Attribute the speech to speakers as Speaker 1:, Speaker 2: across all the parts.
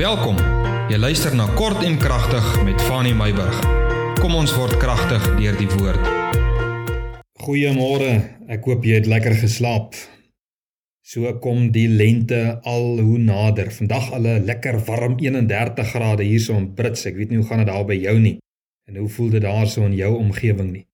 Speaker 1: Welkom. Jy luister na Kort en Kragtig met Fanny Meyburg. Kom ons word kragtig deur die woord.
Speaker 2: Goeiemôre. Ek hoop jy het lekker geslaap. So kom die lente al hoe nader. Vandag al 'n lekker warm 31 grade hierso in Brits. Ek weet nie hoe gaan dit daar by jou nie. En hoe voel dit daarso in jou omgewing nie?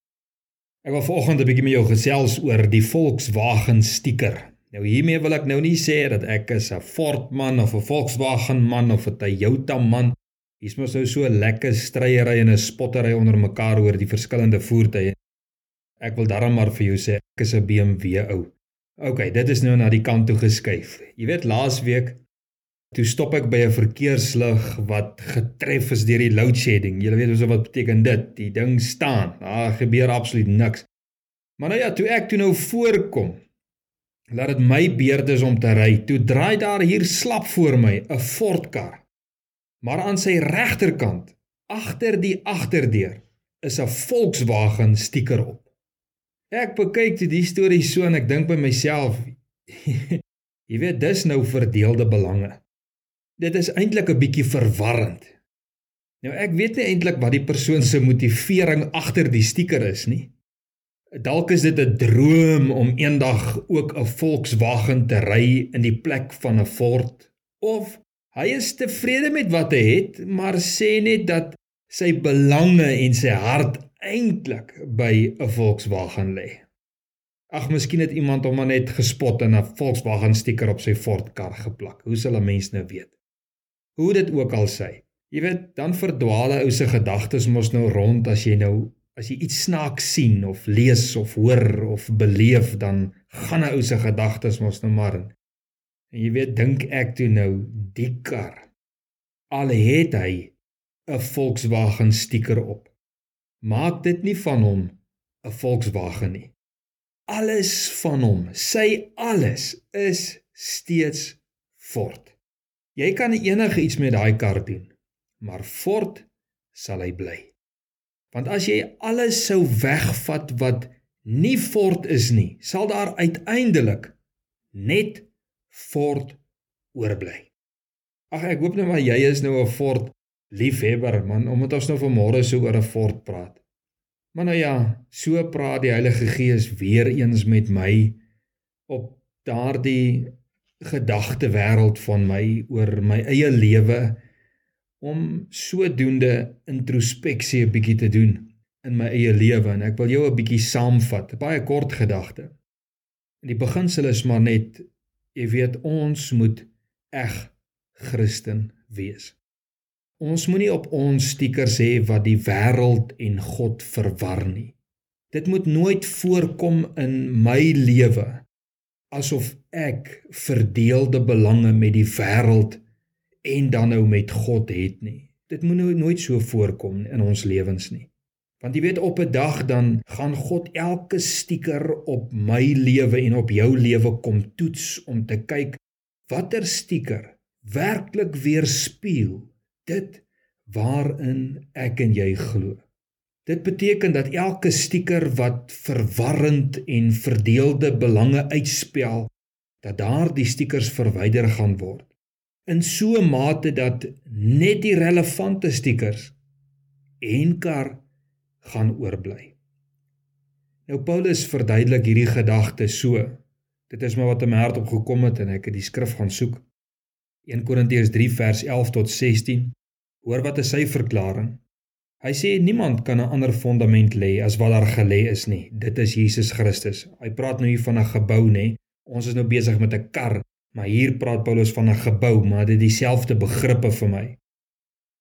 Speaker 2: Ek wil vanoggend 'n bietjie met jou gesels oor die Volkswagen stiker. Nou hiermee wil ek nou nie sê dat ek is 'n Ford man of 'n Volkswagen man of 'n Toyota man. Hier's mos nou so lekker stryery en 'n spottery onder mekaar oor die verskillende voertuie. Ek wil darm maar vir jou sê ek is 'n BMW ou. OK, dit is nou na die kant toe geskuif. Jy weet laasweek toe stop ek by 'n verkeerslig wat getref is deur die load shedding. Jy weet wat beteken dit? Die ding staan. Daar gebeur absoluut niks. Maar nou ja, toe ek toe nou voorkom Laat dit my beurt is om te ry. Toe draai daar hier slap voor my 'n Ford kar. Maar aan sy regterkant, agter die agterdeur, is 'n Volkswagen stiker op. Ek bekyk dit die storie so en ek dink by myself, jy weet dis nou verdeelde belange. Dit is eintlik 'n bietjie verwarrend. Nou ek weet nie eintlik wat die persoon se motivering agter die stiker is nie. Dalk is dit 'n droom om eendag ook 'n Volkswagen te ry in die plek van 'n Ford of hy is tevrede met wat hy het, maar sê net dat sy belange en sy hart eintlik by 'n Volkswagen lê. Ag, miskien het iemand hom net gespot en 'n Volkswagen stiker op sy Ford kar geplak. Hoe sal 'n mens nou weet? Hoe dit ook al sê. Jy weet, dan verdwaal 'n ou se gedagtes mos nou rond as jy nou As jy iets snaaks sien of lees of hoor of beleef, dan gaan 'n ou se gedagtes mos nou maar in. En jy weet, dink ek toe nou die kar. Al het hy 'n Volkswagen stiker op. Maak dit nie van hom 'n Volkswagen nie. Alles van hom, sy alles is steeds Ford. Jy kan enige iets met daai kar doen, maar Ford sal hy bly. Want as jy alles sou wegvat wat nie fort is nie, sal daar uiteindelik net fort oorbly. Ag ek hoop nou maar jy is nou 'n fort liefhebber man, omdat ons nou vanmôre so oor 'n fort praat. Maar nou ja, so praat die Heilige Gees weer eens met my op daardie gedagte wêreld van my oor my eie lewe om sodoende introspeksie 'n bietjie te doen in my eie lewe en ek wil jou 'n bietjie saamvat, 'n baie kort gedagte. In die beginsel is maar net jy weet ons moet eg Christen wees. Ons moenie op ons stiekers hê wat die wêreld en God verwar nie. Dit moet nooit voorkom in my lewe asof ek verdeelde belange met die wêreld en dan nou met God het nie. Dit moet nou nooit so voorkom in ons lewens nie. Want jy weet op 'n dag dan gaan God elke stiker op my lewe en op jou lewe kom toets om te kyk watter stiker werklik weerspieël dit waarin ek en jy glo. Dit beteken dat elke stiker wat verwarrend en verdeelde belange uitspel, dat daardie stiekers verwyder gaan word in so 'n mate dat net die relevante stiekers en kar gaan oorbly. Nou Paulus verduidelik hierdie gedagte so. Dit is maar wat in my hart opgekom het en ek het die skrif gaan soek. 1 Korintiërs 3 vers 11 tot 16. Hoor wat is sy verklaring? Hy sê niemand kan 'n ander fondament lê as wat daar gelê is nie. Dit is Jesus Christus. Hy praat nou hier van 'n gebou nê. Ons is nou besig met 'n kar Maar hier praat Paulus van 'n gebou, maar dit dieselfde begrippe vir my.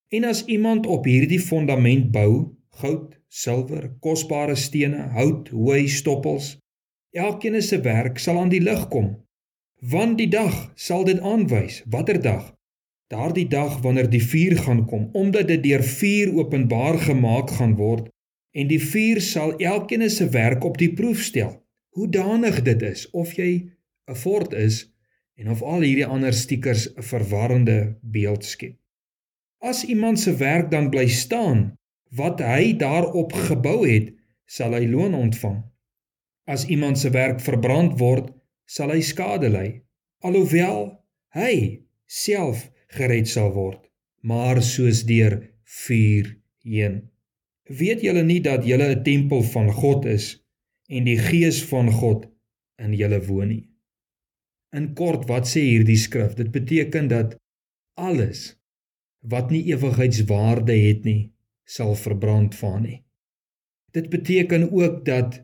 Speaker 2: En as iemand op hierdie fondament bou, goud, silwer, kosbare stene, hout, hooi, stoppels, elkeen se werk sal aan die lig kom. Want die dag sal dit aanwys, watter dag? Daardie dag wanneer die vuur gaan kom, omdat dit deur vuur openbaar gemaak gaan word en die vuur sal elkeen se werk op die proef stel. Hoe danig dit is of jy 'n fort is en of al hierdie ander stiekers 'n verwarrende beeld skep. As iemand se werk dan bly staan wat hy daarop gebou het, sal hy loon ontvang. As iemand se werk verbrand word, sal hy skade ly, alhoewel hy self gered sal word, maar soos deur vuur heen. Weet julle nie dat julle 'n tempel van God is en die Gees van God in julle woon nie? In kort, wat sê hierdie skrif? Dit beteken dat alles wat nie ewigheidswaarde het nie, sal verbrand van nie. Dit beteken ook dat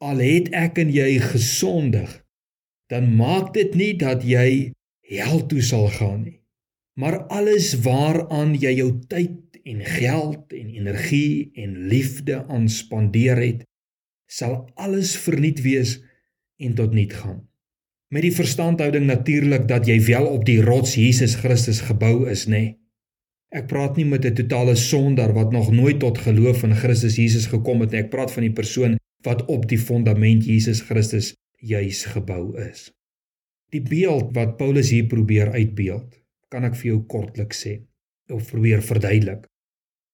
Speaker 2: al het ek en jy gesondig, dan maak dit nie dat jy hel toe sal gaan nie. Maar alles waaraan jy jou tyd en geld en energie en liefde aan spandeer het, sal alles verniet wees en tot niet gaan. Met die verstandhouding natuurlik dat jy wel op die rots Jesus Christus gebou is, nê? Nee. Ek praat nie met 'n totale sondaar wat nog nooit tot geloof in Christus Jesus gekom het nie. Ek praat van die persoon wat op die fondament Jesus Christus juis gebou is. Die beeld wat Paulus hier probeer uitbeeld, kan ek vir jou kortliks sê of probeer verduidelik.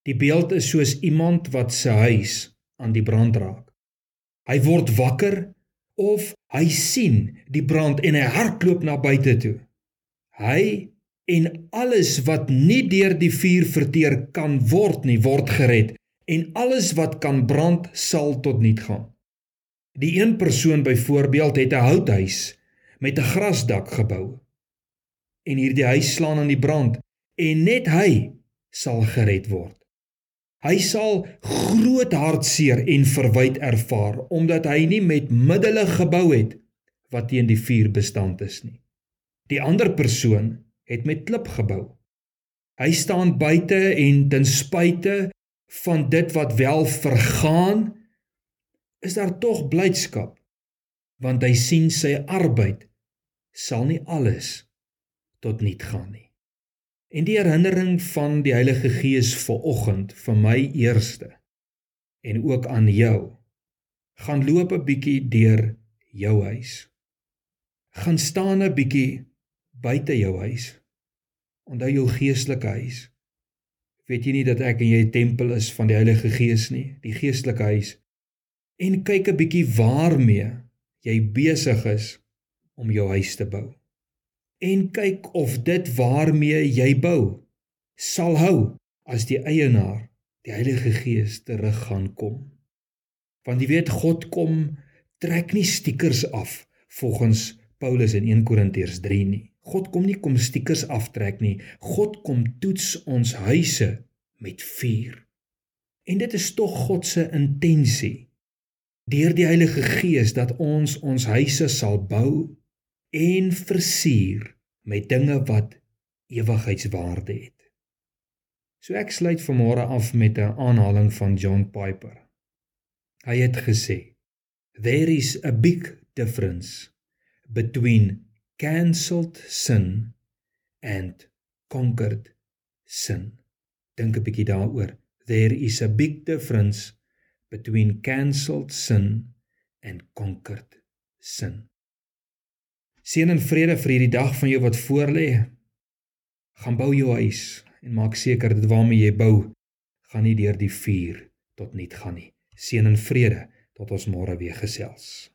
Speaker 2: Die beeld is soos iemand wat sy huis aan die brand raak. Hy word wakker of hy sien die brand en hy hardloop na buite toe. Hy en alles wat nie deur die vuur verteer kan word nie word gered en alles wat kan brand sal tot niet gaan. Die een persoon byvoorbeeld het 'n houthuis met 'n grasdak gebou. En hierdie huis slaan aan die brand en net hy sal gered word. Hy sal groot hartseer en verwyd ervaar omdat hy nie met middele gebou het wat teen die vuur bestand is nie. Die ander persoon het met klip gebou. Hy staan buite en ten spyte van dit wat wel vergaan, is daar tog blydskap want hy sien sy arbeid sal nie alles tot niet gaan nie. En die herinnering van die Heilige Gees vanoggend vir my eerste en ook aan jou gaan loop 'n bietjie deur jou huis. Gaan staan 'n bietjie buite jou huis. Onthou jou geestelike huis. Weet jy nie dat ek en jy 'n tempel is van die Heilige Gees nie, die geestelike huis? En kyk 'n bietjie waarmee jy besig is om jou huis te bou. En kyk of dit waarmee jy bou sal hou as die eienaar, die Heilige Gees terug gaan kom. Want jy weet God kom trek nie stiekers af volgens Paulus in 1 Korintiërs 3 nie. God kom nie kom stiekers aftrek nie. God kom toets ons huise met vuur. En dit is tog God se intensie deur die Heilige Gees dat ons ons huise sal bou en versier met dinge wat ewigheidswaarde het. So ek sluit vanmôre af met 'n aanhaling van John Piper. Hy het gesê: There is a big difference between cancelled sin and conquered sin. Dink 'n bietjie daaroor. There is a big difference between cancelled sin and conquered sin. Seën en vrede vir hierdie dag van jou wat voorlê. Gaan bou jou huis en maak seker dit waarmee jy bou gaan nie deur die vuur tot niet gaan nie. Seën en vrede tot ons môre weer gesels.